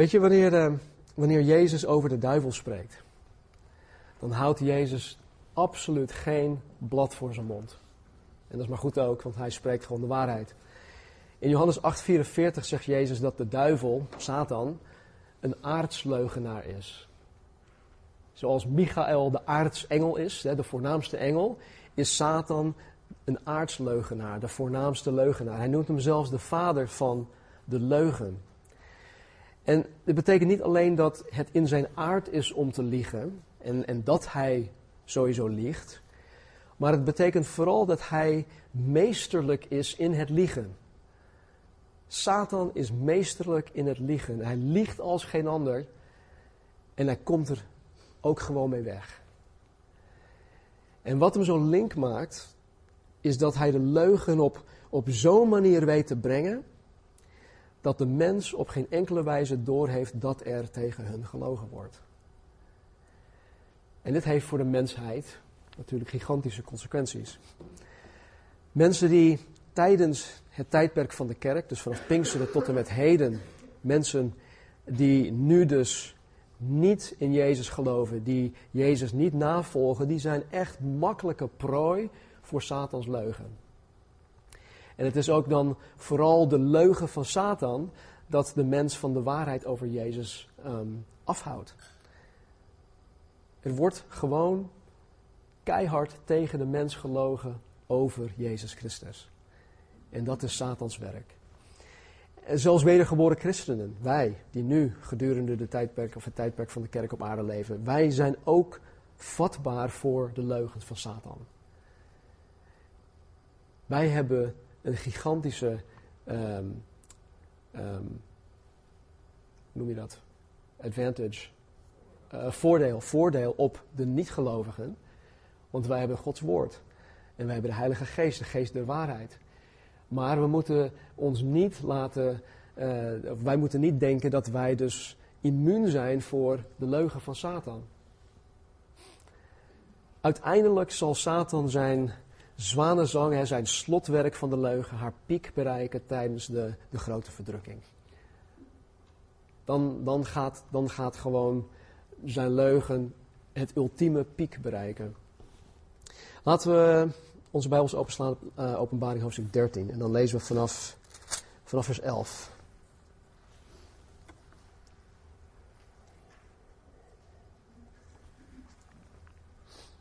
Weet je, wanneer, uh, wanneer Jezus over de duivel spreekt, dan houdt Jezus absoluut geen blad voor zijn mond. En dat is maar goed ook, want hij spreekt gewoon de waarheid. In Johannes 8:44 zegt Jezus dat de duivel, Satan, een aardsleugenaar is. Zoals Michael de aartsengel is, de voornaamste engel, is Satan een aardsleugenaar, de voornaamste leugenaar. Hij noemt hem zelfs de vader van de leugen. En dit betekent niet alleen dat het in zijn aard is om te liegen en, en dat hij sowieso liegt, maar het betekent vooral dat hij meesterlijk is in het liegen. Satan is meesterlijk in het liegen. Hij liegt als geen ander en hij komt er ook gewoon mee weg. En wat hem zo link maakt, is dat hij de leugen op, op zo'n manier weet te brengen, dat de mens op geen enkele wijze doorheeft dat er tegen hun gelogen wordt. En dit heeft voor de mensheid natuurlijk gigantische consequenties. Mensen die tijdens het tijdperk van de kerk, dus vanaf Pinksteren tot en met heden, mensen die nu dus niet in Jezus geloven, die Jezus niet navolgen, die zijn echt makkelijke prooi voor Satans leugen. En het is ook dan vooral de leugen van Satan dat de mens van de waarheid over Jezus um, afhoudt. Er wordt gewoon keihard tegen de mens gelogen over Jezus Christus. En dat is Satans werk. En zelfs wedergeboren christenen, wij die nu gedurende de tijdperk of het tijdperk van de kerk op aarde leven, wij zijn ook vatbaar voor de leugens van Satan. Wij hebben een gigantische, um, um, noem je dat? Advantage, uh, voordeel, voordeel op de niet-gelovigen, want wij hebben Gods woord. En wij hebben de Heilige Geest, de Geest der waarheid. Maar we moeten ons niet laten, uh, wij moeten niet denken dat wij dus immuun zijn voor de leugen van Satan. Uiteindelijk zal Satan zijn zwanenzang, zijn slotwerk van de leugen, haar piek bereiken tijdens de, de grote verdrukking. Dan, dan, gaat, dan gaat gewoon zijn leugen het ultieme piek bereiken. Laten we onze Bijbels openslaan, uh, openbaring hoofdstuk 13. En dan lezen we vanaf, vanaf vers 11.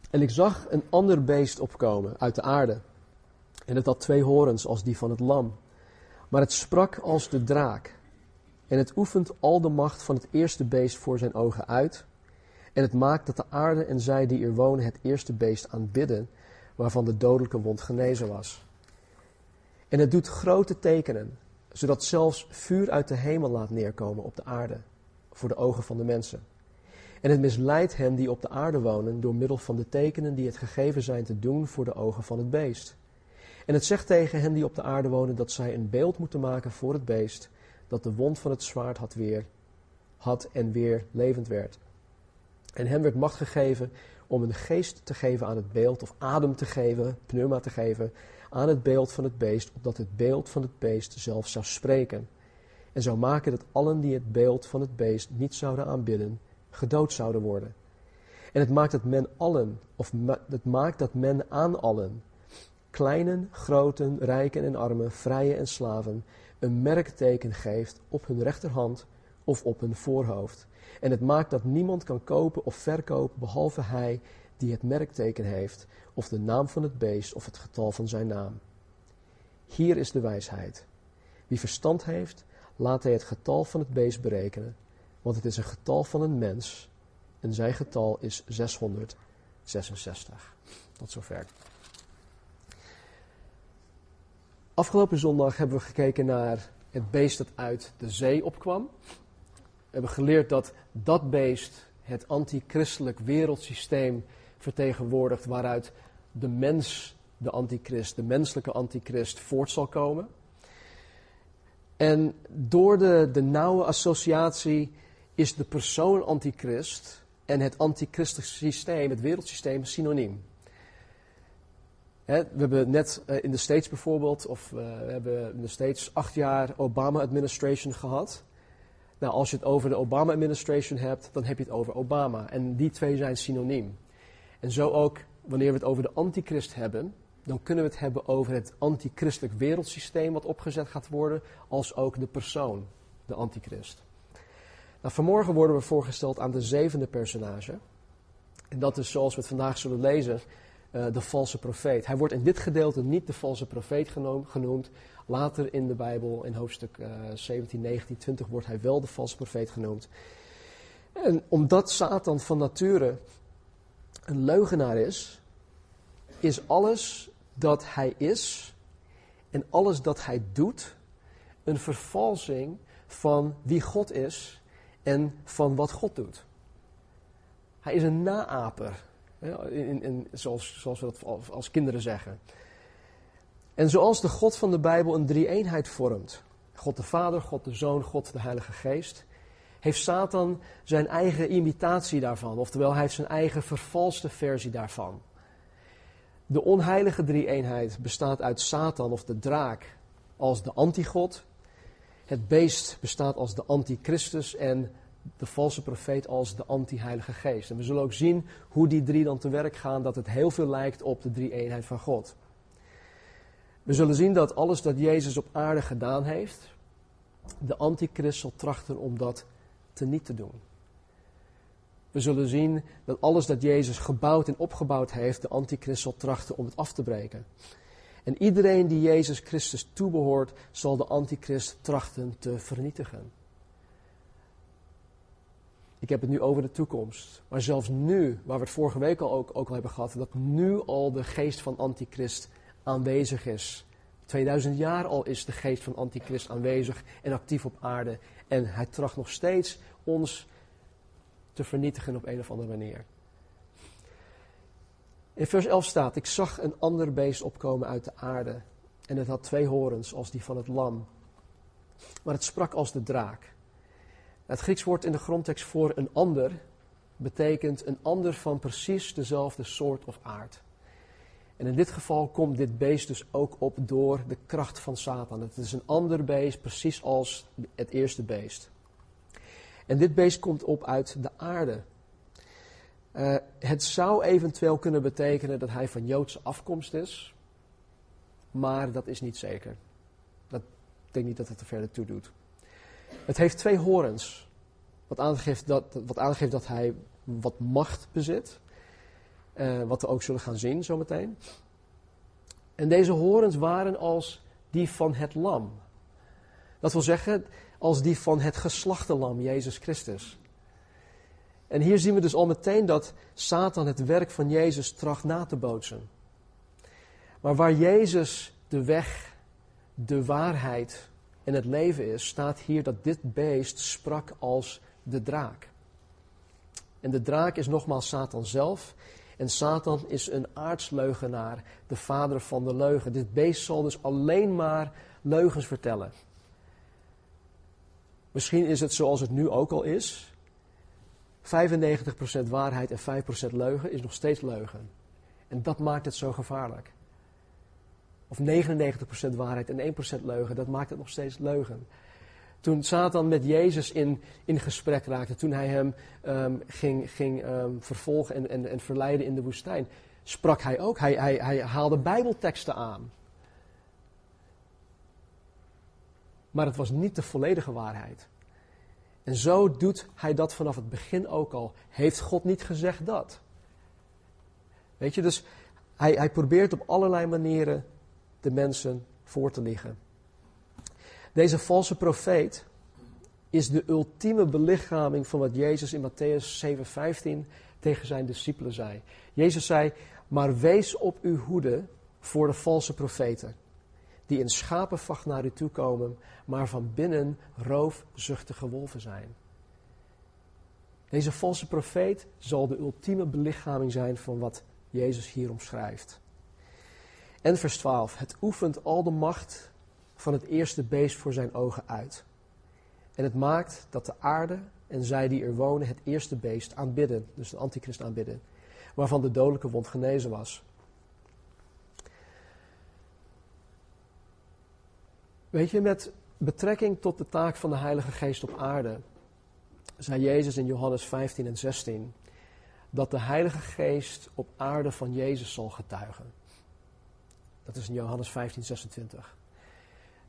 En ik zag een ander beest opkomen uit de aarde. En het had twee horens als die van het lam. Maar het sprak als de draak. En het oefent al de macht van het eerste beest voor zijn ogen uit. En het maakt dat de aarde en zij die er wonen het eerste beest aanbidden, waarvan de dodelijke wond genezen was. En het doet grote tekenen, zodat zelfs vuur uit de hemel laat neerkomen op de aarde, voor de ogen van de mensen. En het misleidt hen die op de aarde wonen door middel van de tekenen die het gegeven zijn te doen voor de ogen van het beest. En het zegt tegen hen die op de aarde wonen dat zij een beeld moeten maken voor het beest dat de wond van het zwaard had, weer, had en weer levend werd. En hen werd macht gegeven om een geest te geven aan het beeld, of adem te geven, pneuma te geven, aan het beeld van het beest, opdat het beeld van het beest zelf zou spreken. En zou maken dat allen die het beeld van het beest niet zouden aanbidden, gedood zouden worden. En het maakt dat men allen, of het maakt dat men aan allen, kleinen, groten, rijken en armen, vrije en slaven, een merkteken geeft op hun rechterhand of op hun voorhoofd. En het maakt dat niemand kan kopen of verkopen behalve hij die het merkteken heeft, of de naam van het beest of het getal van zijn naam. Hier is de wijsheid. Wie verstand heeft, laat hij het getal van het beest berekenen, want het is een getal van een mens en zijn getal is 666. Tot zover. Afgelopen zondag hebben we gekeken naar het beest dat uit de zee opkwam. We hebben geleerd dat dat beest het antichristelijk wereldsysteem vertegenwoordigt waaruit de mens, de antichrist, de menselijke antichrist voort zal komen. En door de, de nauwe associatie is de persoon antichrist en het antichristelijk systeem, het wereldsysteem, synoniem. we hebben net eh, in de States bijvoorbeeld, of uh, we hebben in de States acht jaar Obama-administration gehad. Nou, als je het over de Obama-administration hebt, dan heb je het over Obama. En die twee zijn synoniem. En zo ook wanneer we het over de antichrist hebben, dan kunnen we het hebben over het antichristelijk wereldsysteem wat opgezet gaat worden, als ook de persoon, de antichrist. Nou, vanmorgen worden we voorgesteld aan de zevende personage. En dat is zoals we het vandaag zullen lezen, uh, de valse profeet. Hij wordt in dit gedeelte niet de valse profeet genoemd. Later in de Bijbel, in hoofdstuk uh, 17, 19, 20, wordt hij wel de valse profeet genoemd. En omdat Satan van nature een leugenaar is, is alles dat hij is en alles dat hij doet een vervalsing van wie God is en van wat God doet. Hij is een naaper, in, in, zoals, zoals we dat als kinderen zeggen. En zoals de God van de Bijbel een drie-eenheid vormt, God de Vader, God de Zoon, God de Heilige Geest, heeft Satan zijn eigen imitatie daarvan, oftewel hij heeft zijn eigen vervalste versie daarvan. De onheilige drie-eenheid bestaat uit Satan of de draak als de antigod, het beest bestaat als de antichristus en de valse profeet als de anti-heilige geest. En we zullen ook zien hoe die drie dan te werk gaan, dat het heel veel lijkt op de drie-eenheid van God. We zullen zien dat alles dat Jezus op aarde gedaan heeft, de antichrist zal trachten om dat te niet te doen. We zullen zien dat alles dat Jezus gebouwd en opgebouwd heeft, de antichrist zal trachten om het af te breken. En iedereen die Jezus Christus toebehoort, zal de antichrist trachten te vernietigen. Ik heb het nu over de toekomst. Maar zelfs nu, waar we het vorige week al ook, ook al hebben gehad, dat nu al de geest van antichrist aanwezig is. 2000 jaar al is de geest van antichrist aanwezig en actief op aarde. En hij tracht nog steeds ons te vernietigen op een of andere manier. In vers 11 staat: Ik zag een ander beest opkomen uit de aarde. En het had twee horens als die van het lam. Maar het sprak als de draak. Het Grieks woord in de grondtekst voor een ander betekent een ander van precies dezelfde soort of aard. En in dit geval komt dit beest dus ook op door de kracht van Satan. Het is een ander beest, precies als het eerste beest. En dit beest komt op uit de aarde. Uh, het zou eventueel kunnen betekenen dat hij van Joodse afkomst is, maar dat is niet zeker. Dat, ik denk niet dat het er verder toe doet. Het heeft twee horens, wat aangeeft dat, wat aangeeft dat hij wat macht bezit. Uh, wat we ook zullen gaan zien zometeen. En deze horens waren als die van het lam. Dat wil zeggen, als die van het geslachte lam, Jezus Christus. En hier zien we dus al meteen dat Satan het werk van Jezus tracht na te bootsen. Maar waar Jezus de weg, de waarheid en het leven is, staat hier dat dit beest sprak als de draak. En de draak is nogmaals Satan zelf. En Satan is een aardsleugenaar, de vader van de leugen. Dit beest zal dus alleen maar leugens vertellen. Misschien is het zoals het nu ook al is. 95% waarheid en 5% leugen is nog steeds leugen. En dat maakt het zo gevaarlijk. Of 99% waarheid en 1% leugen, dat maakt het nog steeds leugen. Toen Satan met Jezus in, in gesprek raakte, toen hij hem um, ging, ging um, vervolgen en, en, en verleiden in de woestijn, sprak hij ook. Hij, hij, hij haalde Bijbelteksten aan. Maar het was niet de volledige waarheid. En zo doet hij dat vanaf het begin ook al. Heeft God niet gezegd dat? Weet je, dus hij, hij probeert op allerlei manieren de mensen voor te liggen. Deze valse profeet is de ultieme belichaming van wat Jezus in Matthäus 7:15 tegen zijn discipelen zei. Jezus zei: Maar wees op uw hoede voor de valse profeten, die in schapenvacht naar u toe komen, maar van binnen roofzuchtige wolven zijn. Deze valse profeet zal de ultieme belichaming zijn van wat Jezus hier omschrijft. En vers 12: Het oefent al de macht van het eerste beest voor zijn ogen uit. En het maakt dat de aarde en zij die er wonen het eerste beest aanbidden, dus de antichrist aanbidden, waarvan de dodelijke wond genezen was. Weet je, met betrekking tot de taak van de Heilige Geest op aarde, zei Jezus in Johannes 15 en 16 dat de Heilige Geest op aarde van Jezus zal getuigen. Dat is in Johannes 15, 26.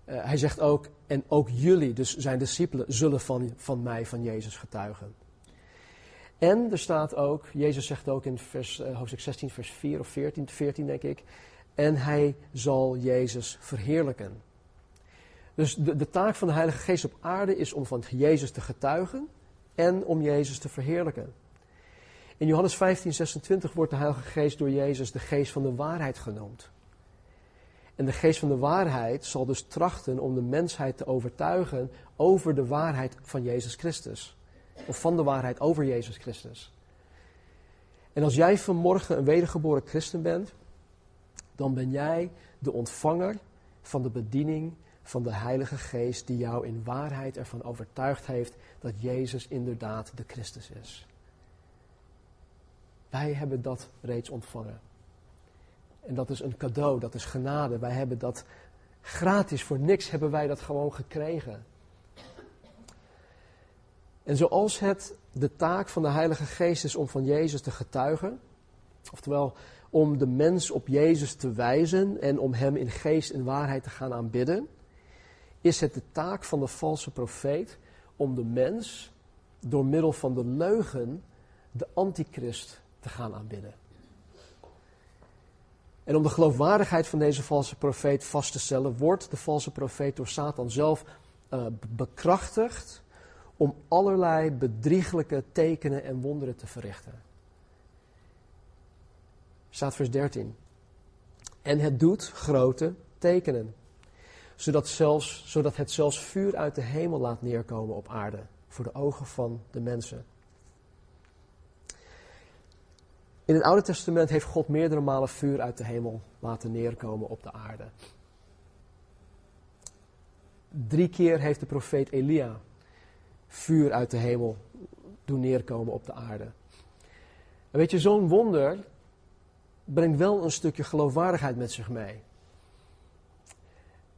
Uh, hij zegt ook, en ook jullie, dus zijn discipelen, zullen van, van mij, van Jezus getuigen. En er staat ook, Jezus zegt ook in vers, uh, hoofdstuk 16, vers 4 of 14, 14 denk ik, en hij zal Jezus verheerlijken. Dus de, de taak van de Heilige Geest op aarde is om van Jezus te getuigen en om Jezus te verheerlijken. In Johannes 15, 26 wordt de Heilige Geest door Jezus de geest van de waarheid genoemd. En de geest van de waarheid zal dus trachten om de mensheid te overtuigen over de waarheid van Jezus Christus. Of van de waarheid over Jezus Christus. En als jij vanmorgen een wedergeboren christen bent, dan ben jij de ontvanger van de bediening van de Heilige Geest die jou in waarheid ervan overtuigd heeft dat Jezus inderdaad de Christus is. Wij hebben dat reeds ontvangen. En dat is een cadeau, dat is genade. Wij hebben dat gratis, voor niks hebben wij dat gewoon gekregen. En zoals het de taak van de Heilige Geest is om van Jezus te getuigen, oftewel om de mens op Jezus te wijzen en om Hem in geest en waarheid te gaan aanbidden, is het de taak van de valse profeet om de mens door middel van de leugen de antichrist te gaan aanbidden. En om de geloofwaardigheid van deze valse profeet vast te stellen, wordt de valse profeet door Satan zelf uh, bekrachtigd om allerlei bedrieglijke tekenen en wonderen te verrichten. Staat vers 13. En het doet grote tekenen, zodat, zelfs, zodat het zelfs vuur uit de hemel laat neerkomen op aarde, voor de ogen van de mensen. In het Oude Testament heeft God meerdere malen vuur uit de hemel laten neerkomen op de aarde. Drie keer heeft de profeet Elia vuur uit de hemel doen neerkomen op de aarde. En weet je, zo'n wonder brengt wel een stukje geloofwaardigheid met zich mee.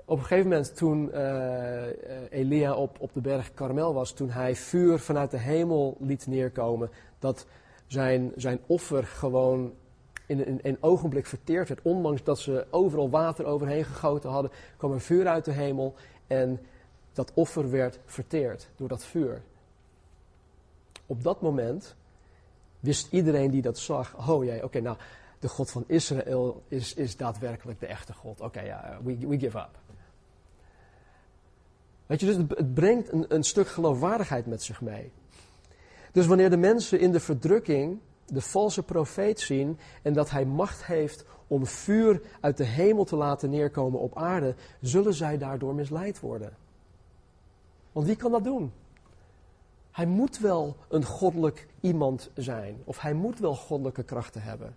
Op een gegeven moment, toen uh, Elia op, op de berg Karmel was, toen hij vuur vanuit de hemel liet neerkomen, dat zijn, zijn offer gewoon in een, een ogenblik verteerd werd. Ondanks dat ze overal water overheen gegoten hadden, kwam er vuur uit de hemel en dat offer werd verteerd door dat vuur. Op dat moment wist iedereen die dat zag, oh jee, oké, nou, de God van Israël is, is daadwerkelijk de echte God. Oké, ja, we, we give up. Weet je, dus het, brengt een, een stuk geloofwaardigheid met zich mee. Dus wanneer de mensen in de verdrukking de valse profeet zien en dat hij macht heeft om vuur uit de hemel te laten neerkomen op aarde, zullen zij daardoor misleid worden. Want wie kan dat doen? Hij moet wel een goddelijk iemand zijn, of hij moet wel goddelijke krachten hebben.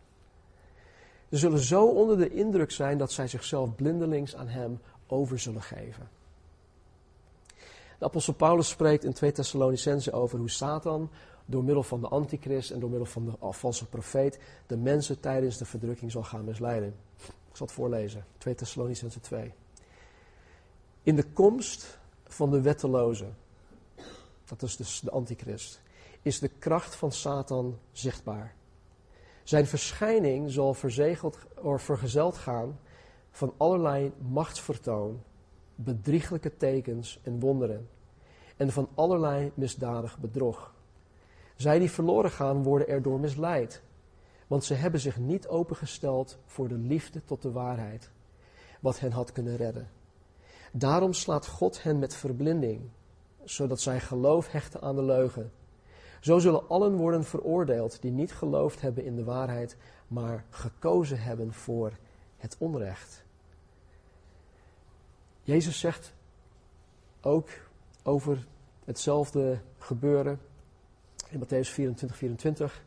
Ze zullen zo onder de indruk zijn dat zij zichzelf blindelings aan hem over zullen geven. De apostel Paulus spreekt in 2 Thessalonicense over hoe Satan door middel van de antichrist en door middel van de valse profeet de mensen tijdens de verdrukking zal gaan misleiden. Ik zal het voorlezen, 2 Thessalonicense 2. In de komst van de wetteloze, dat is dus de antichrist, is de kracht van Satan zichtbaar. Zijn verschijning zal verzegeld, of vergezeld gaan van allerlei machtsvertoon bedrieglijke tekens en wonderen en van allerlei misdadig bedrog. Zij die verloren gaan worden erdoor misleid, want ze hebben zich niet opengesteld voor de liefde tot de waarheid, wat hen had kunnen redden. Daarom slaat God hen met verblinding, zodat zij geloof hechten aan de leugen. Zo zullen allen worden veroordeeld die niet geloofd hebben in de waarheid, maar gekozen hebben voor het onrecht. Jezus zegt ook over hetzelfde gebeuren in Matthäus 24, 24.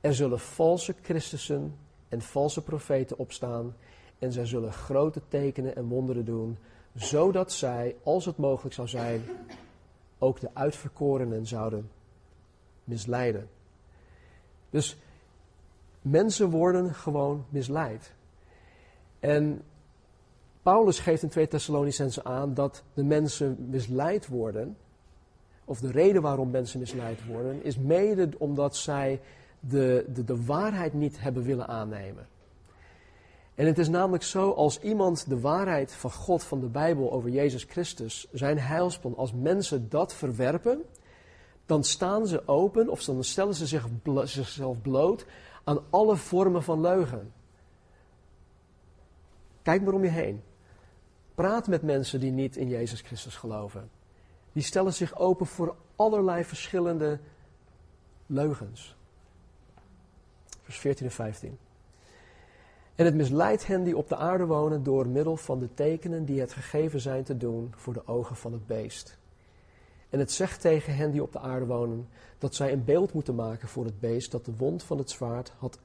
Er zullen valse Christussen en valse profeten opstaan en zij zullen grote tekenen en wonderen doen, zodat zij, als het mogelijk zou zijn, ook de uitverkorenen zouden misleiden. Dus mensen worden gewoon misleid. En Paulus geeft in 2 Thessalonicense aan dat de mensen misleid worden of de reden waarom mensen misleid worden, is mede omdat zij de, de, de waarheid niet hebben willen aannemen. En het is namelijk zo, als iemand de waarheid van God, van de Bijbel over Jezus Christus, zijn heilsplan, als mensen dat verwerpen, dan staan ze open of dan stellen ze zich, zichzelf bloot aan alle vormen van leugen. Kijk maar om je heen. Praat met mensen die niet in Jezus Christus geloven. Die stellen zich open voor allerlei verschillende leugens. Vers 14 en 15. En het misleidt hen die op de aarde wonen door middel van de tekenen die het gegeven zijn te doen voor de ogen van het beest. En het zegt tegen hen die op de aarde wonen dat zij een beeld moeten maken voor het beest dat de wond van het zwaard had,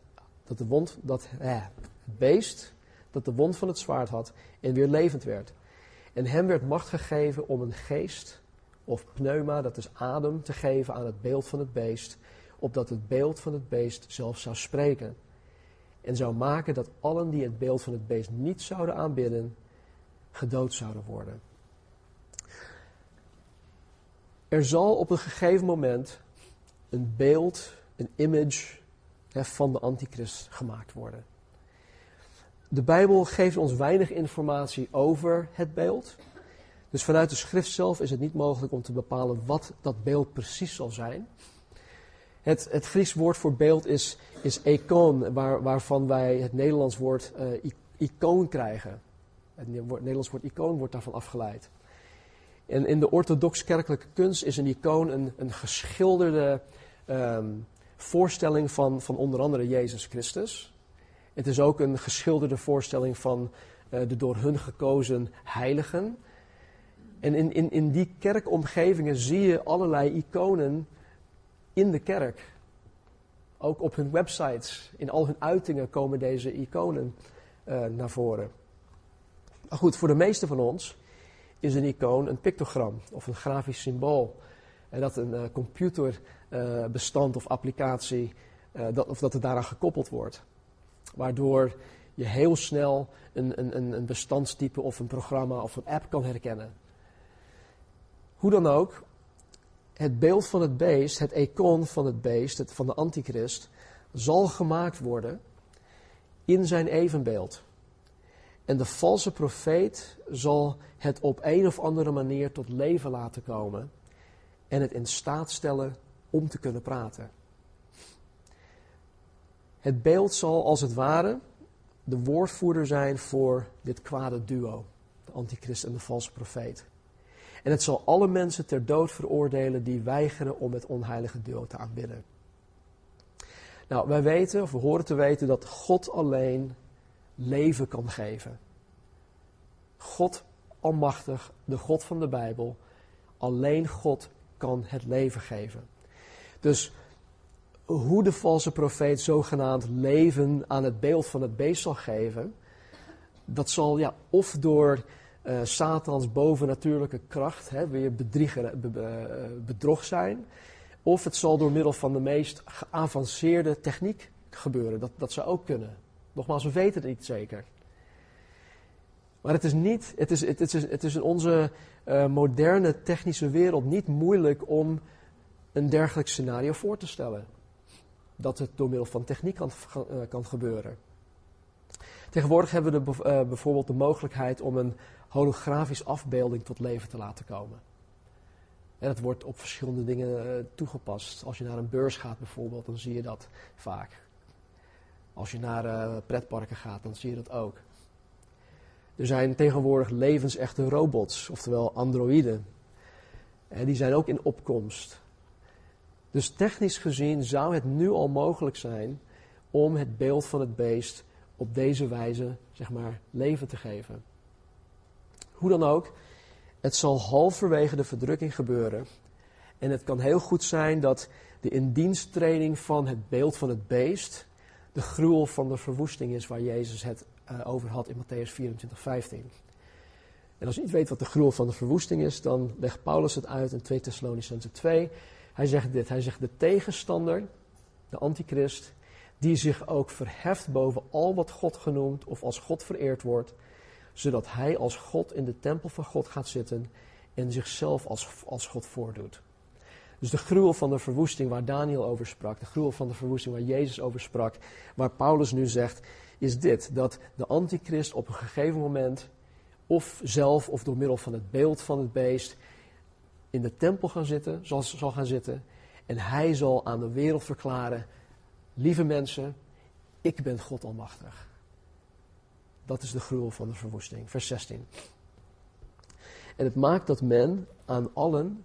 dat de wond, dat, het beest dat de wond van het zwaard had en weer levend werd. En hem werd macht gegeven om een geest of pneuma, dat is adem, te geven aan het beeld van het beest, opdat het beeld van het beest zelf zou spreken. En zou maken dat allen die het beeld van het beest niet zouden aanbidden, gedood zouden worden. Er zal op een gegeven moment een beeld, een image van de antichrist gemaakt worden. De Bijbel geeft ons weinig informatie over het beeld. Dus vanuit de schrift zelf is het niet mogelijk om te bepalen wat dat beeld precies zal zijn. Het, het Grieks woord voor beeld is, is waar, waarvan wij het Nederlands woord uh, icoon krijgen. Het Nederlands woord icoon wordt daarvan afgeleid. En in de orthodox-kerkelijke kunst is een icoon een, een geschilderde um, voorstelling van, van onder andere Jezus Christus. Het is ook een geschilderde voorstelling van uh, de door hun gekozen heiligen. En in, in, in die kerkomgevingen zie je allerlei iconen in de kerk. Ook op hun websites, in al hun uitingen komen deze iconen uh, naar voren. Maar goed, voor de meeste van ons is een icoon een pictogram of een grafisch symbool. En dat een uh, computerbestand of applicatie, dat, of dat het daaraan gekoppeld wordt. Waardoor je heel snel een, een, een bestandstype of een programma of een app kan herkennen. Hoe dan ook, het beeld van het beest, het icoon van het beest, het, van de antichrist, zal gemaakt worden in zijn evenbeeld. En de valse profeet zal het op een of andere manier tot leven laten komen en het in staat stellen om te kunnen praten. Het beeld zal als het ware de woordvoerder zijn voor dit kwade duo, de antichrist en de valse profeet. En het zal alle mensen ter dood veroordelen die weigeren om het onheilige duo te aanbidden. Nou, wij weten, of we horen te weten, dat God alleen leven kan geven. God almachtig, de God van de Bijbel, alleen God kan het leven geven. Dus hoe de valse profeet zogenaamd leven aan het beeld van het beest zal geven, dat zal ja, of door uh, Satans bovennatuurlijke kracht, hè, weer bedrieger, bedrog zijn, of het zal door middel van de meest geavanceerde techniek gebeuren. Dat, dat zou ook kunnen. Nogmaals, we weten het niet zeker. Maar het is niet, het is, het is, het is in onze uh, moderne technische wereld niet moeilijk om een dergelijk scenario voor te stellen. Dat het door middel van techniek kan, uh, kan gebeuren. Tegenwoordig hebben we de, uh, bijvoorbeeld de mogelijkheid om een holografische afbeelding tot leven te laten komen. En dat wordt op verschillende dingen toegepast. Als je naar een beurs gaat bijvoorbeeld, dan zie je dat vaak. Als je naar pretparken gaat, dan zie je dat ook. Er zijn tegenwoordig levensechte robots, oftewel androïden. En die zijn ook in opkomst. Dus technisch gezien zou het nu al mogelijk zijn om het beeld van het beest op deze wijze, zeg maar, leven te geven. Hoe dan ook, het zal halverwege de verdrukking gebeuren. En het kan heel goed zijn dat de indiensttreding van het beeld van het beest de gruwel van de verwoesting is waar Jezus het uh, over had in Matthäus 24, 15. En als je niet weet wat de gruwel van de verwoesting is, dan legt Paulus het uit in 2 Thessalonicense 2. Hij zegt dit, hij zegt de tegenstander, de antichrist, die zich ook verheft boven al wat God genoemd of als God vereerd wordt, zodat hij als God in de tempel van God gaat zitten en zichzelf als, als God voordoet. Dus de gruwel van de verwoesting waar Daniel over sprak, de gruwel van de verwoesting waar Jezus over sprak, waar Paulus nu zegt, is dit: dat de antichrist op een gegeven moment, of zelf of door middel van het beeld van het beest, in de tempel gaan zitten, zal, zal gaan zitten. En hij zal aan de wereld verklaren: lieve mensen, ik ben God Almachtig. Dat is de gruwel van de verwoesting. Vers 16. En het maakt dat men aan allen,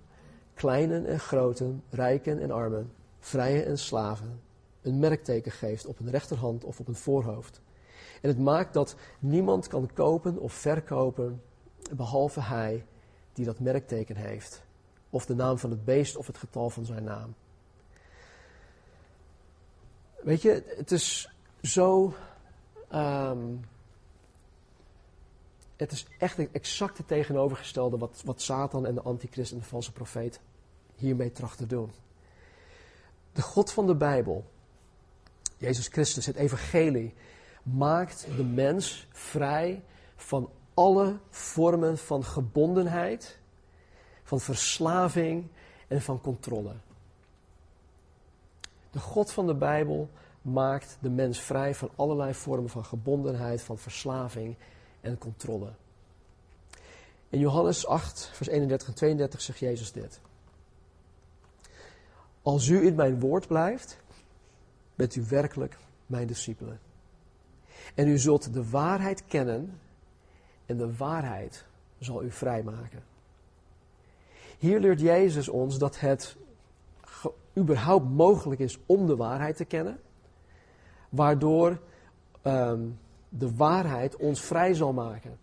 kleinen en groten, rijken en armen, vrije en slaven, een merkteken geeft op een rechterhand of op een voorhoofd. En het maakt dat niemand kan kopen of verkopen, behalve hij die dat merkteken heeft. Of de naam van het beest of het getal van zijn naam. Weet je, het is zo um, het is echt een exacte tegenovergestelde wat, wat Satan en de antichrist en de valse profeet hiermee trachten te doen. De God van de Bijbel, Jezus Christus, het evangelie, maakt de mens vrij van alle vormen van gebondenheid, van verslaving en van controle. De God van de Bijbel maakt de mens vrij van allerlei vormen van gebondenheid, van verslaving en controle. In Johannes 8, vers 31 en 32 zegt Jezus dit. Als u in mijn woord blijft, bent u werkelijk mijn discipelen. En u zult de waarheid kennen en de waarheid zal u vrijmaken. Hier leert Jezus ons dat het überhaupt mogelijk is om de waarheid te kennen, waardoor um, de waarheid ons vrij zal maken.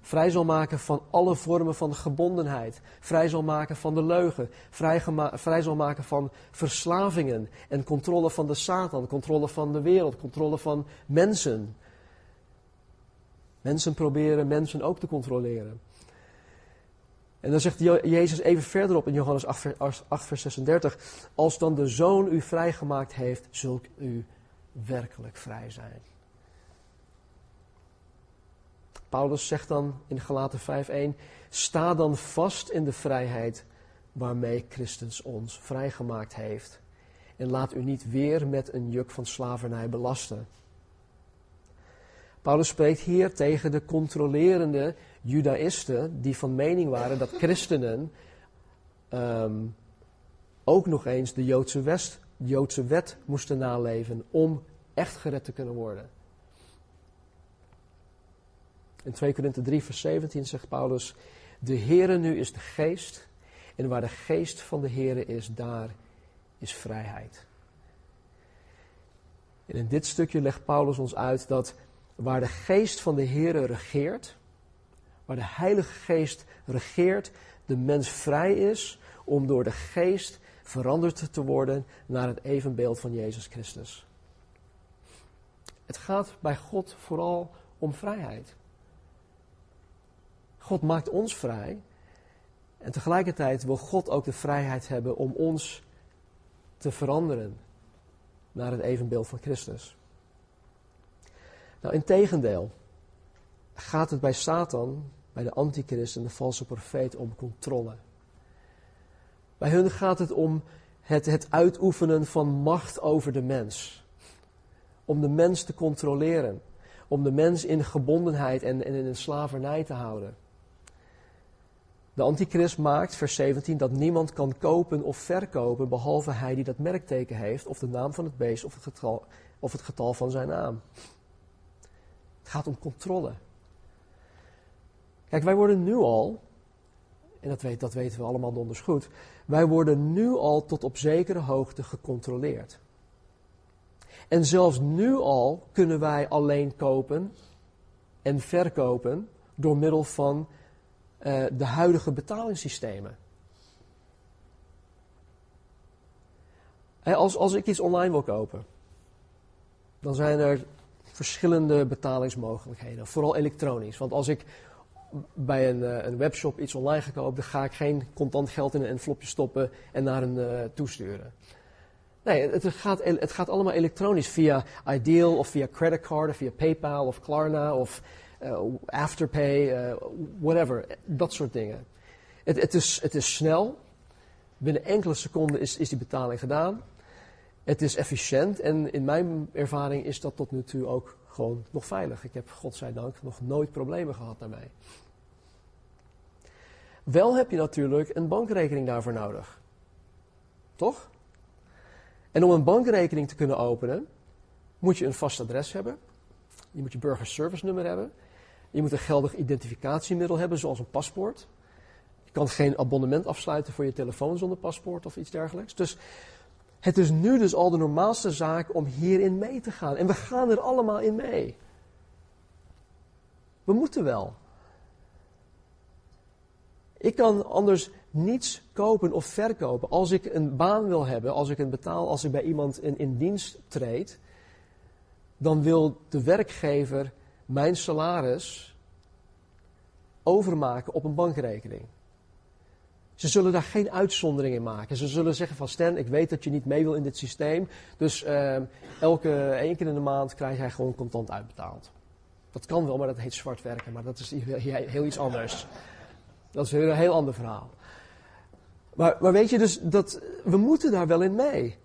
Vrij zal maken van alle vormen van gebondenheid. Vrij zal maken van de leugen. Vrij, vrij zal maken van verslavingen en controle van de Satan, controle van de wereld, controle van mensen. Mensen proberen mensen ook te controleren. En dan zegt Jezus even verderop in Johannes 8, 8 vers 36: Als dan de zoon u vrijgemaakt heeft, zult u werkelijk vrij zijn. Paulus zegt dan in Galaten 5:1: Sta dan vast in de vrijheid waarmee Christus ons vrijgemaakt heeft. En laat u niet weer met een juk van slavernij belasten. Paulus spreekt hier tegen de controlerende judaïsten die van mening waren dat christenen um, ook nog eens de Joodse, Joodse wet moesten naleven om echt gered te kunnen worden. In 2 Korinthe 3, vers 17 zegt Paulus: De Heere nu is de geest, en waar de geest van de Heere is, daar is vrijheid. En in dit stukje legt Paulus ons uit dat waar de geest van de Heere regeert, waar de Heilige Geest regeert, de mens vrij is om door de geest veranderd te worden naar het evenbeeld van Jezus Christus. Het gaat bij God vooral om vrijheid. God maakt ons vrij. En tegelijkertijd wil God ook de vrijheid hebben om ons te veranderen naar het evenbeeld van Christus. Nou, in tegendeel gaat het bij Satan, bij de antichrist en de valse profeet om controle. Bij hun gaat het om het, het uitoefenen van macht over de mens. Om de mens te controleren. Om de mens in gebondenheid en, en in slavernij te houden. De antichrist maakt, vers 17, dat niemand kan kopen of verkopen behalve hij die dat merkteken heeft, of de naam van het beest of het of het getal van zijn naam. Het gaat om controle. Kijk, wij worden nu al, en dat, weet, dat weten we allemaal donders goed, wij worden nu al tot op zekere hoogte gecontroleerd. En zelfs nu al kunnen wij alleen kopen en verkopen door middel van uh, de huidige betalingssystemen. als, als ik iets online wil kopen, dan zijn er verschillende betalingsmogelijkheden, vooral elektronisch. Want als ik bij een, uh, een webshop iets online ga dan ga ik geen contant geld in een envelopje stoppen en naar een uh, toesturen. Nee, het gaat, het gaat allemaal elektronisch via Ideal of via creditcard of via PayPal of Klarna of uh, afterpay, whatever, dat soort dingen. Het, het, is, het is snel, Binnen enkele seconden is, is die betaling gedaan. Het is efficiënt en in mijn ervaring is dat tot nu toe ook gewoon nog veilig. Ik heb, godzijdank, nog nooit problemen gehad daarmee. Wel heb je natuurlijk een bankrekening daarvoor nodig. Toch? En om een bankrekening te kunnen openen, moet je een vast adres hebben. Je moet je burgerservice nummer hebben. Je moet een geldig identificatiemiddel hebben, zoals een paspoort. Je kan geen abonnement afsluiten voor je telefoon zonder paspoort of iets dergelijks. Dus het is nu dus al de normaalste zaak om hierin mee te gaan. En we gaan er allemaal in mee. We moeten wel. Ik kan anders niets kopen of verkopen. Als ik een baan wil hebben, als ik een betaal, als ik bij iemand in, in dienst treed, dan wil de werkgever mijn salaris overmaken op een bankrekening. Ze zullen daar geen uitzondering in maken. Ze zullen zeggen van Stan, ik weet dat je niet mee wil in dit systeem, dus uh, elke één keer in de maand krijg jij gewoon contant uitbetaald. Dat kan wel, maar dat heet zwart werken, maar dat is heel iets anders. Dat is een heel ander verhaal. Maar, maar weet je, dus dat, we moeten daar wel in mee.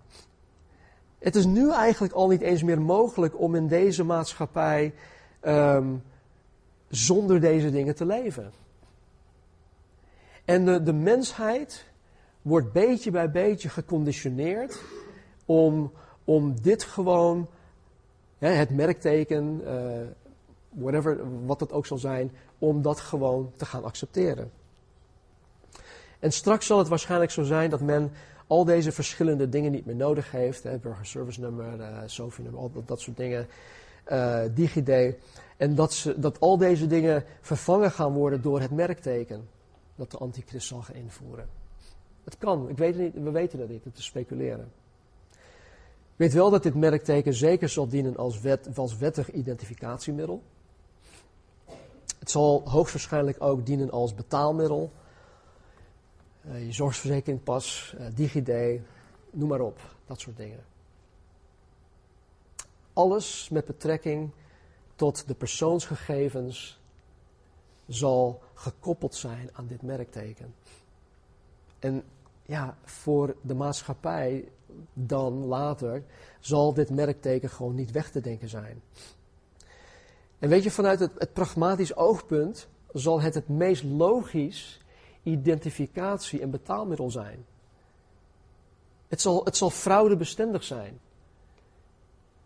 Het is nu eigenlijk al niet eens meer mogelijk om in deze maatschappij um, zonder deze dingen te leven. En de, de mensheid wordt beetje bij beetje geconditioneerd om, om dit gewoon, hè, het merkteken, uh, whatever, wat het ook zal zijn, om dat gewoon te gaan accepteren. En straks zal het waarschijnlijk zo zijn dat men al deze verschillende dingen niet meer nodig heeft. Hè, burgerservice nummer, uh, SOFI-nummer, al dat, dat, soort dingen, uh, DigiD. En dat, ze, dat al deze dingen vervangen gaan worden door het merkteken dat de antichrist zal gaan invoeren. Het kan, ik weet niet, we weten het niet, het is speculeren. Ik weet wel dat dit merkteken zeker zal dienen als, wet, wettig identificatiemiddel. Het zal hoogstwaarschijnlijk ook dienen als betaalmiddel. Uh, je zorgverzekeringpas, uh, DigiD, noem maar op, dat soort dingen. Alles met betrekking tot de persoonsgegevens zal gekoppeld zijn aan dit merkteken. En ja, voor de maatschappij dan later zal dit merkteken gewoon niet weg te denken zijn. En weet je, vanuit het, het pragmatisch oogpunt zal het het meest logisch identificatie- en betaalmiddel zijn. Het zal, het zal fraudebestendig zijn.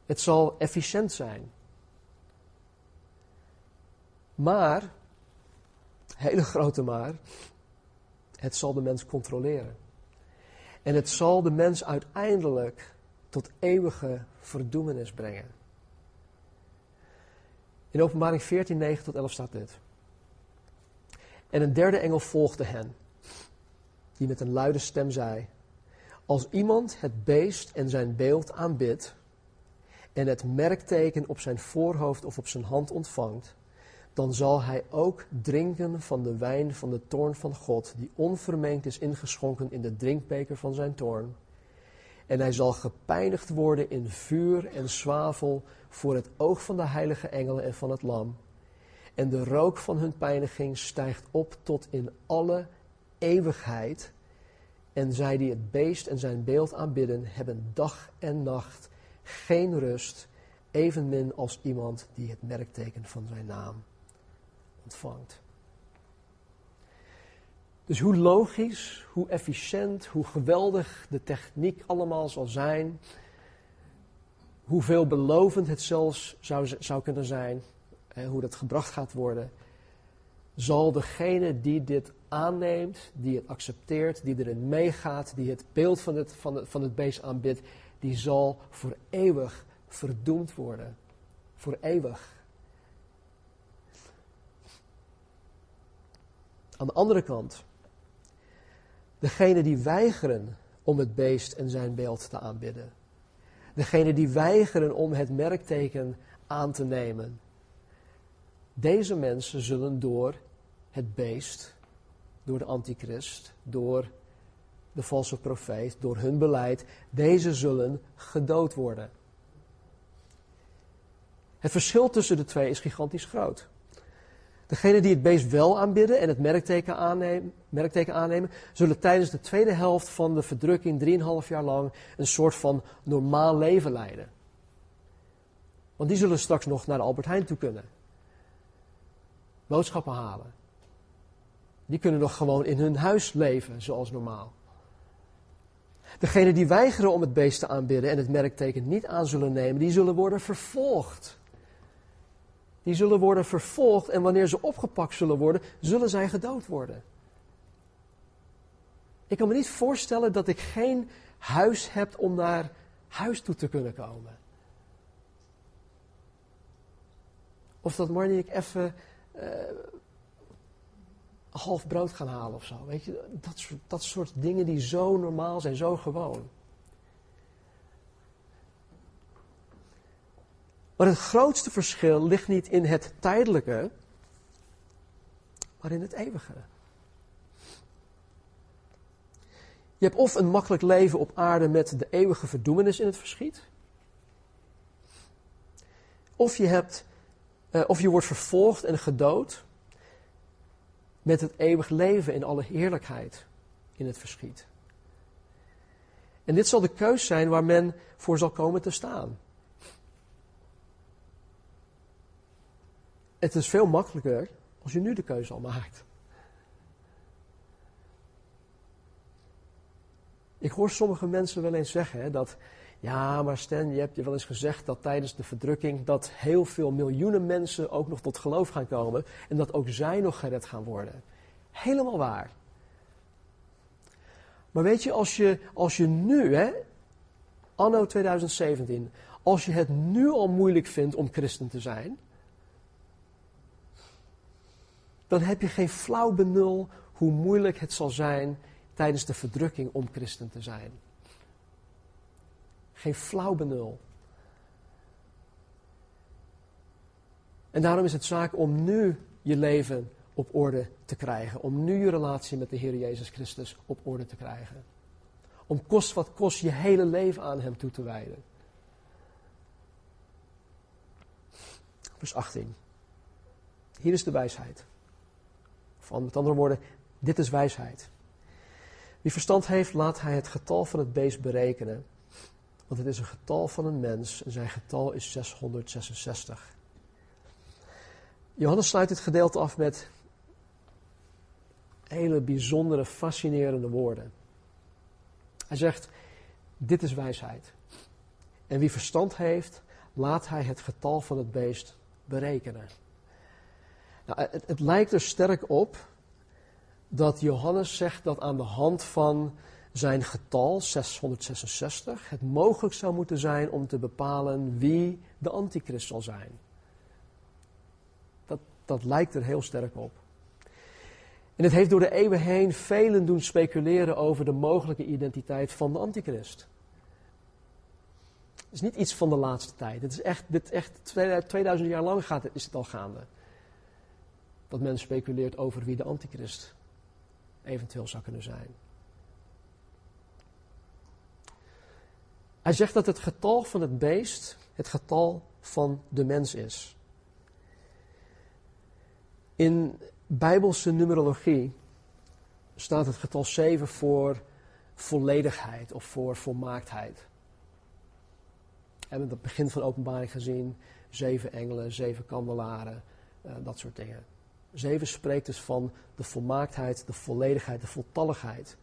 Het zal efficiënt zijn. Maar hele grote maar, het zal de mens controleren. En het zal de mens uiteindelijk tot eeuwige verdoemenis brengen. In openbaring 14, 9 tot 11 staat dit. En een derde engel volgde hen, die met een luide stem zei, als iemand het beest en zijn beeld aanbidt en het merkteken op zijn voorhoofd of op zijn hand ontvangt, dan zal hij ook drinken van de wijn van de toorn van God, die onvermengd is ingeschonken in de drinkbeker van zijn toorn. En hij zal gepeinigd worden in vuur en zwavel voor het oog van de heilige engelen en van het lam. En de rook van hun pijniging stijgt op tot in alle eeuwigheid. En zij die het beest en zijn beeld aanbidden, hebben dag en nacht geen rust, evenmin als iemand die het merkteken van zijn naam Dus hoe logisch, hoe efficiënt, hoe geweldig de techniek allemaal zal zijn, hoe veelbelovend het zelfs zou, zou kunnen zijn, hoe dat gebracht gaat worden, zal degene die dit aanneemt, die het accepteert, die erin meegaat, die het beeld van het, van het, van het beest aanbidt, die zal voor eeuwig verdoemd worden. Voor eeuwig. Aan de andere kant, degene die weigeren om het beest en zijn beeld te aanbidden. Degene die weigeren om het merkteken aan te nemen. Deze mensen zullen door het beest, door de antichrist, door de valse profeet, door hun beleid, deze zullen gedood worden. Het verschil tussen de twee is gigantisch groot. Degenen die het beest wel aanbidden en het merkteken aannemen, merkteken aannemen, zullen tijdens de tweede helft van de verdrukking, 3,5 jaar lang, een soort van normaal leven leiden. Want die zullen straks nog naar Albert Heijn toe kunnen. Boodschappen halen. Die kunnen nog gewoon in hun huis leven zoals normaal. Degenen die weigeren om het beest te aanbidden en het merkteken niet aan zullen nemen, die zullen worden vervolgd. Die zullen worden vervolgd en wanneer ze opgepakt zullen worden, zullen zij gedood worden. Ik kan me niet voorstellen dat ik geen huis heb om naar huis toe te kunnen komen. Of dat Marnie ik even uh, half brood gaan halen of zo. Weet je, dat dat soort dingen die zo normaal zijn, zo gewoon. Maar het grootste verschil ligt niet in het tijdelijke, maar in het eeuwige. Je hebt of een makkelijk leven op aarde met de eeuwige verdoemenis in het verschiet. Of je, hebt, uh, of je wordt vervolgd en gedood met het eeuwig leven in alle heerlijkheid in het verschiet. En dit zal de keus zijn waar men voor zal komen te staan. Het is veel makkelijker als je nu de keuze al maakt. Ik hoor sommige mensen wel eens zeggen hè, dat, ja, maar Stan, je hebt je wel eens gezegd dat tijdens de verdrukking dat heel veel miljoenen mensen ook nog tot geloof gaan komen en dat ook zij nog gered gaan worden. Helemaal waar. Maar weet je, als je, als je nu, hè, anno 2017, als je het nu al moeilijk vindt om christen te zijn, dan heb je geen flauw benul hoe moeilijk het zal zijn tijdens de verdrukking om christen te zijn. Geen flauw benul. En daarom is het zaak om nu je leven op orde te krijgen. Om nu je relatie met de Heer Jezus Christus op orde te krijgen. Om kost wat kost je hele leven aan Hem toe te wijden. Vers 18. Hier is de wijsheid. Met andere woorden, dit is wijsheid. Wie verstand heeft, laat hij het getal van het beest berekenen. Want het is een getal van een mens en zijn getal is 666. Johannes sluit dit gedeelte af met hele bijzondere, fascinerende woorden. Hij zegt: Dit is wijsheid. En wie verstand heeft, laat hij het getal van het beest berekenen. Nou, het, het lijkt er sterk op dat Johannes zegt dat aan de hand van zijn getal, 666, het mogelijk zou moeten zijn om te bepalen wie de antichrist zal zijn. Dat, dat lijkt er heel sterk op. En het heeft door de eeuwen heen velen doen speculeren over de mogelijke identiteit van de antichrist. Het is niet iets van de laatste tijd. Het is echt, echt 2000 jaar lang gaat, is het al gaande. Dat men speculeert over wie de antichrist eventueel zou kunnen zijn. Hij zegt dat het getal van het beest het getal van de mens is. In bijbelse numerologie staat het getal 7 voor volledigheid of voor volmaaktheid. We hebben het begin van openbaring gezien, zeven engelen, zeven kandelaren, uh, dat soort dingen. Zeven spreekt dus van de volmaaktheid, de volledigheid, de voltalligheid.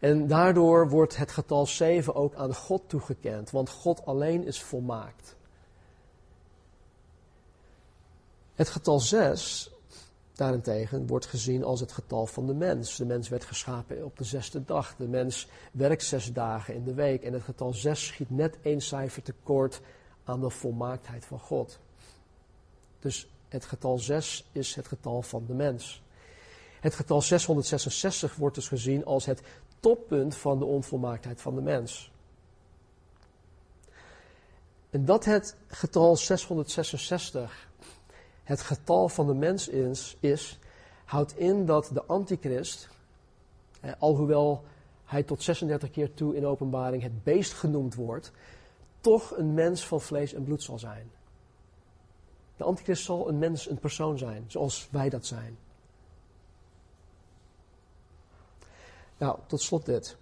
En daardoor wordt het getal 7 ook aan God toegekend, want God alleen is volmaakt. Het getal 6 daarentegen wordt gezien als het getal van de mens. De mens werd geschapen op de zesde dag. De mens werkt zes dagen in de week. En het getal 6 schiet net één cijfer tekort aan de volmaaktheid van God. Dus het getal 6 is het getal van de mens. Het getal 666 wordt dus gezien als het toppunt van de onvolmaaktheid van de mens. En dat het getal 666 het getal van de mens is, houdt in dat de antichrist, alhoewel hij tot 36 keer toe in openbaring het beest genoemd wordt, toch een mens van vlees en bloed zal zijn. De antichrist zal een mens, een persoon zijn, zoals wij dat zijn. Nou, tot slot dit.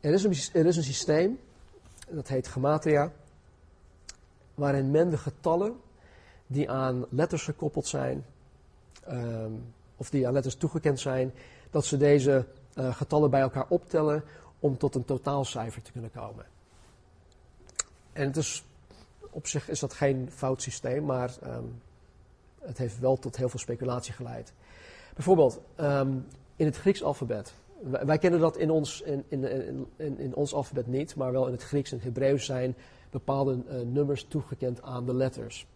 Er is een, er is een systeem, dat heet gematria, waarin men de getallen die aan letters gekoppeld zijn, ehm, of die aan letters toegekend zijn, dat ze deze uh, getallen bij elkaar optellen om tot een totaalcijfer te kunnen komen. En het is, op zich is dat geen fout systeem, maar um, het heeft wel tot heel veel speculatie geleid. Bijvoorbeeld um, in het Grieks alfabet. Wij, kennen dat in ons, in, in, in, ons alfabet niet, maar wel in het Grieks en Hebreeuws zijn bepaalde uh, nummers toegekend aan de letters.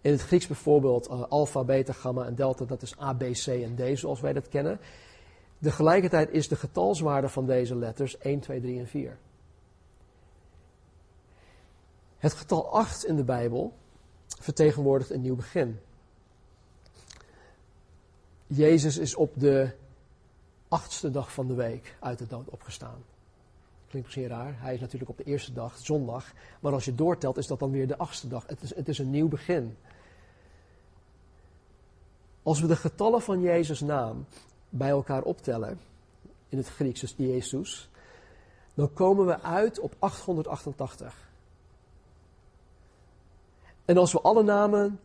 In het Grieks bijvoorbeeld uh, alpha, beta, gamma en delta, dat is A, B, C en D zoals wij dat kennen. Tegelijkertijd is de getalswaarde van deze letters 1, 2, 3 en 4. Het getal 8 in de Bijbel vertegenwoordigt een nieuw begin. Jezus is op de achtste dag van de week uit de dood opgestaan. Klinkt misschien raar. Hij is natuurlijk op de eerste dag, zondag. Maar als je doortelt, is dat dan weer de achtste dag. Het is, het is een nieuw begin. Als we de getallen van Jezus' naam bij elkaar optellen, in het Grieks, dus Jezus, dan komen we uit op 888. En als we alle namen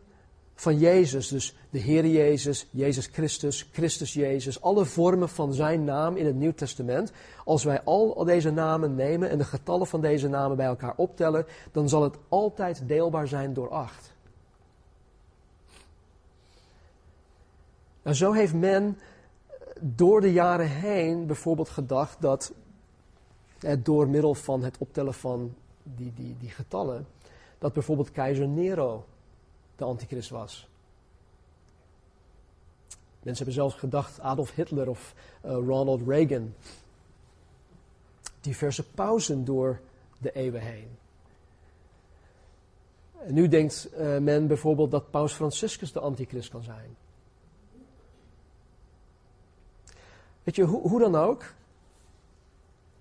van Jezus, dus de Heer Jezus, Jezus Christus, Christus Jezus, alle vormen van zijn naam in het Nieuw Testament, als wij al deze namen nemen en de getallen van deze namen bij elkaar optellen, dan zal het altijd deelbaar zijn door acht. Nou, zo heeft men door de jaren heen bijvoorbeeld gedacht dat het door middel van het optellen van die, die, die getallen, dat bijvoorbeeld keizer Nero de antichrist was. Mensen hebben zelfs gedacht Adolf Hitler of uh, Ronald Reagan. Diverse pauzen door de eeuwen heen. En nu denkt uh, men bijvoorbeeld dat Paus Franciscus de antichrist kan zijn. Weet je, hoe, hoe dan ook,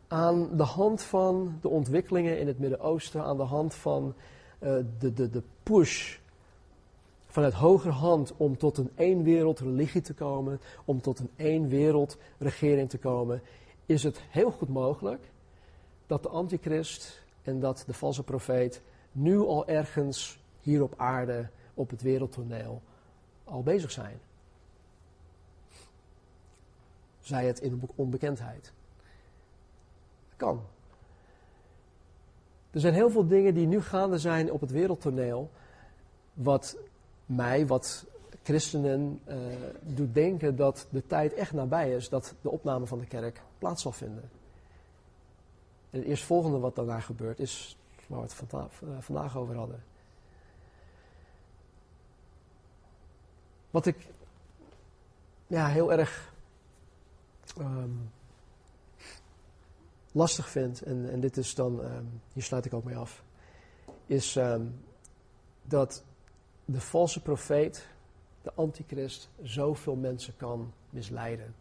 aan de hand van de ontwikkelingen in het Midden-Oosten, aan de hand van de, de, de push vanuit hand om tot een één wereld religie te komen, om tot een één wereld regering te komen, is het heel goed mogelijk dat de antichrist en dat de valse profeet nu al ergens hier op aarde, op het wereldtoneel, al bezig zijn. Zij het in onbekendheid. Kan. Er zijn heel veel dingen die nu gaande zijn op het wereldtoneel, wat mij, wat christenen, uh, doet denken dat de tijd echt nabij is dat de opname van de kerk plaats zal vinden. En het eerstvolgende wat daarna gebeurt is waar we het uh, vandaag over hadden. Wat ik ja, heel erg um, lastig vind, en, en dit is dan, um, hier sluit ik ook mee af, is um, dat de valse profeet, de antichrist, zoveel mensen kan misleiden.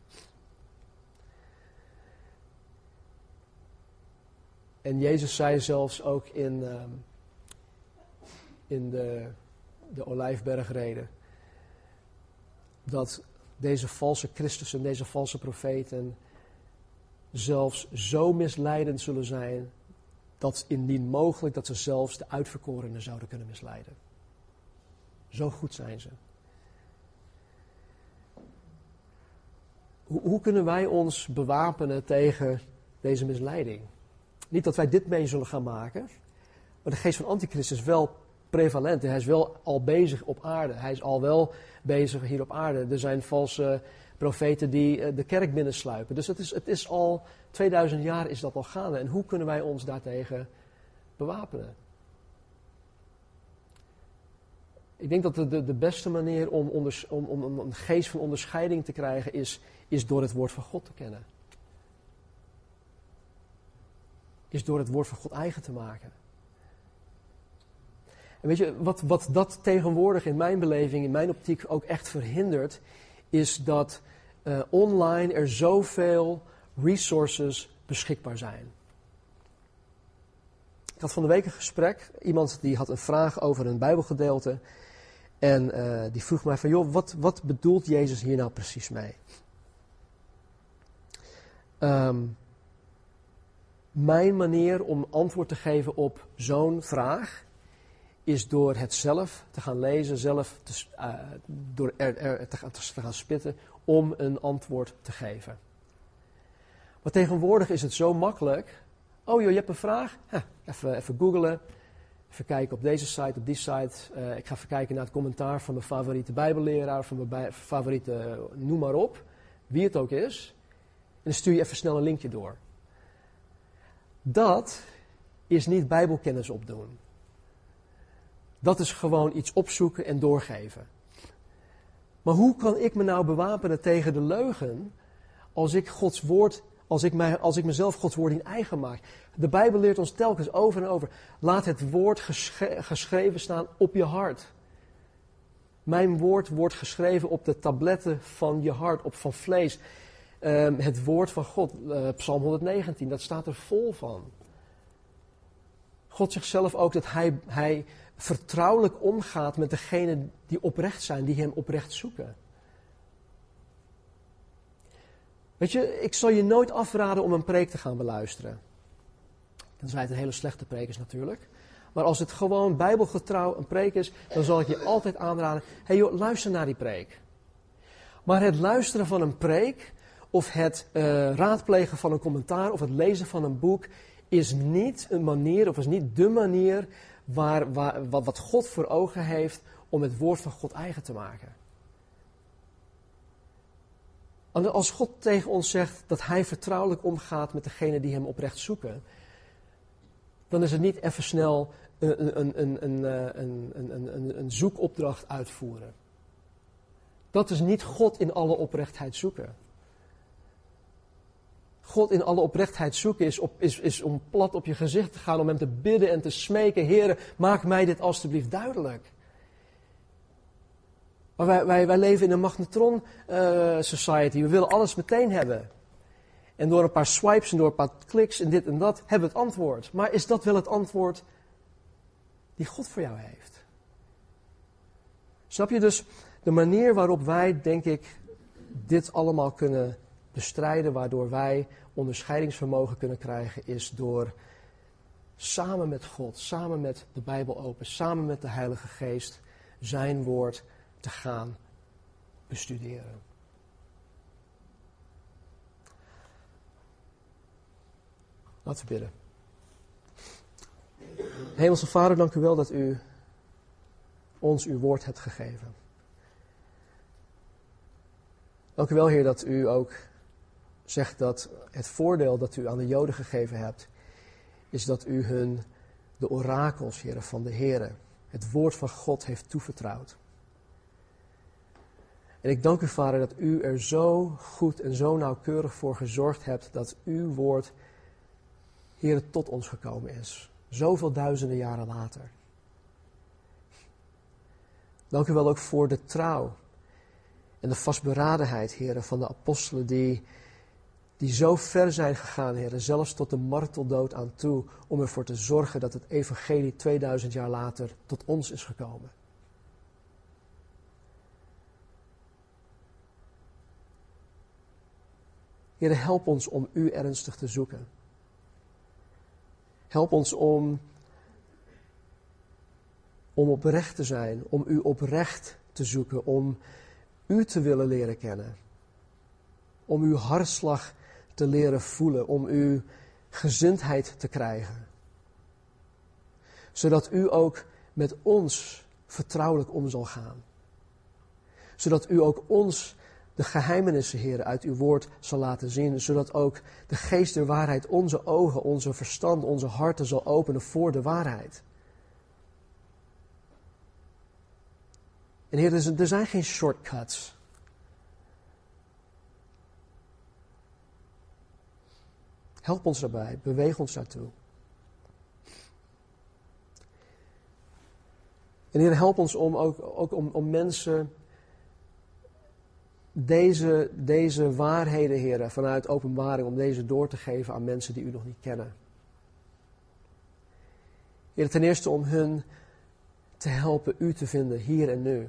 En Jezus zei zelfs ook in, um, in de, de Olijfbergreden dat deze valse Christussen, deze valse profeten zelfs zo misleidend zullen zijn dat indien mogelijk dat ze zelfs de uitverkorenen zouden kunnen misleiden. Zo goed zijn ze. Hoe, hoe kunnen wij ons bewapenen tegen deze misleiding? Niet dat wij dit mee zullen gaan maken, maar de geest van Antichrist is wel prevalent. Hij is wel al bezig op aarde. Hij is al wel bezig hier op aarde. Er zijn valse profeten die eh, de kerk binnensluipen. Dus het is, het is al 2000 jaar is dat al gaande. En hoe kunnen wij ons daartegen bewapenen? Ik denk dat de, de, beste manier om, om, om, een geest van onderscheiding te krijgen is, is door het woord van God te kennen. Is door het woord van God eigen te maken. En weet je, wat, wat dat tegenwoordig in mijn beleving, in mijn optiek ook echt verhindert, is dat uh, online er zoveel resources beschikbaar zijn. had van de week een gesprek. Iemand die had een vraag over een Bijbelgedeelte. En uh, die vroeg mij van, joh, wat, wat bedoelt Jezus hier nou precies mee? Um, mijn manier om antwoord te geven op zo'n vraag is door het zelf te gaan lezen, zelf te, uh, door er, er te, gaan, te gaan spitten om een antwoord te geven. Maar tegenwoordig is het zo makkelijk. Oh joh, je hebt een vraag? even, even googlen. Even kijken op deze site, op die site. Uh, ik ga even kijken naar het commentaar van mijn favoriete bijbelleraar, van mijn favoriete, noem maar op. Wie het ook is. En dan stuur je even snel een linkje door. Dat is niet bijbelkennis opdoen. Dat is gewoon iets opzoeken en doorgeven. Maar hoe kan ik me nou bewapenen tegen de leugen als ik Gods woord, als ik, mij, als ik mezelf Gods woord in eigen maak? De Bijbel leert ons telkens over en over. Laat het woord geschreven staan op je hart. Mijn woord wordt geschreven op de tabletten van je hart, op van vlees. Um, het woord van God, uh, Psalm 119, dat staat er vol van. God zegt zelf ook dat hij, hij vertrouwelijk omgaat met degenen die oprecht zijn, die hem oprecht zoeken. Weet je, ik zal je nooit afraden om een preek te gaan beluisteren. Tenzij het een hele slechte preek is natuurlijk. Maar als het gewoon bijbelgetrouw een preek is, dan zal ik je altijd aanraden. Hey joh, luister naar die preek. Maar het luisteren van een preek, of het uh, raadplegen van een commentaar, of het lezen van een boek, is niet een manier, of is niet de manier waar, waar, wat, God voor ogen heeft om het woord van God eigen te maken. Als God tegen ons zegt dat Hij vertrouwelijk omgaat met degenen die Hem oprecht zoeken, dan is het niet even snel een, een, een, een, een zoekopdracht uitvoeren. Dat is niet God in alle oprechtheid zoeken. God in alle oprechtheid zoeken is, op, is, is om plat op je gezicht te gaan, om hem te bidden en te smeken. Heren, maak mij dit alstublieft duidelijk. Maar wij, wij, wij leven in een magnetron uh, society. We willen alles meteen hebben. En door een paar swipes en door een paar kliks en dit en dat hebben we het antwoord. Maar is dat wel het antwoord die God voor jou heeft? Snap je dus de manier waarop wij, denk ik, dit allemaal kunnen bestrijden, waardoor wij onderscheidingsvermogen kunnen krijgen, is door samen met God, samen met de Bijbel open, samen met de Heilige Geest, zijn woord te gaan bestuderen. Laten we bidden. Hemelse Vader, dank u wel dat u ons uw woord hebt gegeven. Dank u wel, Heer, dat u ook zegt dat het voordeel dat u aan de Joden gegeven hebt, is dat u hun de orakels, heren, van de Heer, het woord van God heeft toevertrouwd. En ik dank u, Vader, dat u er zo goed en zo nauwkeurig voor gezorgd hebt dat uw woord, Heer, tot ons gekomen is. Zoveel duizenden jaren later. Dank u wel ook voor de trouw en de vastberadenheid, heren, van de apostelen die die zo ver zijn gegaan, heren, zelfs tot de marteldood aan toe, om ervoor te zorgen dat het evangelie 2000 jaar later tot ons is gekomen. Heren, help ons om u ernstig te zoeken. Help ons om, om oprecht te zijn, om u oprecht te zoeken, om u te willen leren kennen. Om uw hartslag te leren voelen, om uw gezindheid te krijgen. Zodat u ook met ons vertrouwelijk om zal gaan. Zodat u ook ons de geheimenissen, Heer, uit uw woord zal laten zien. Zodat ook de geest der waarheid onze ogen, onze verstand, onze harten zal openen voor de waarheid. En Heer, er zijn geen shortcuts. Help ons daarbij, beweeg ons daartoe. En Heer, help ons om ook, ook om, om mensen deze, deze waarheden, Heer, vanuit openbaring, om deze door te geven aan mensen die u nog niet kennen. Heer, ten eerste om hun te helpen u te vinden, hier en nu.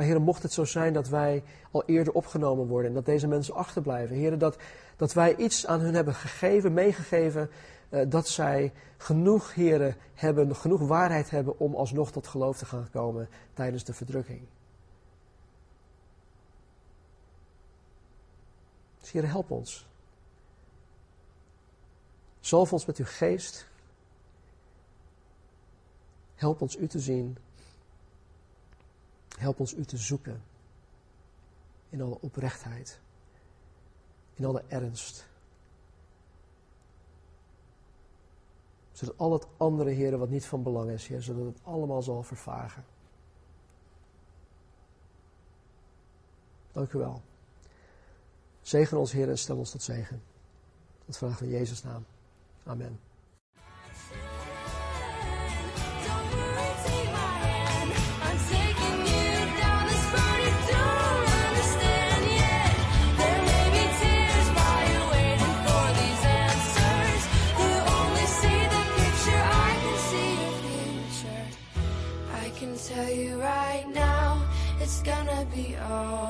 Maar Heer, mocht het zo zijn dat wij al eerder opgenomen worden en dat deze mensen achterblijven. Heer, dat, dat wij iets aan hun hebben gegeven, meegegeven, uh, dat zij genoeg, Heren, hebben, genoeg waarheid hebben om alsnog tot geloof te gaan komen tijdens de verdrukking. Dus Heer, help ons. Zalf ons met uw geest. Help ons u te zien. Help ons u te zoeken. In alle oprechtheid. In alle ernst. Zodat al het andere, heren, wat niet van belang is, Heer, zodat het allemaal zal vervagen. Dank u wel. Zegen ons, Heer, en stel ons tot zegen. Dat vragen we in Jezus' naam. Amen. Be alright.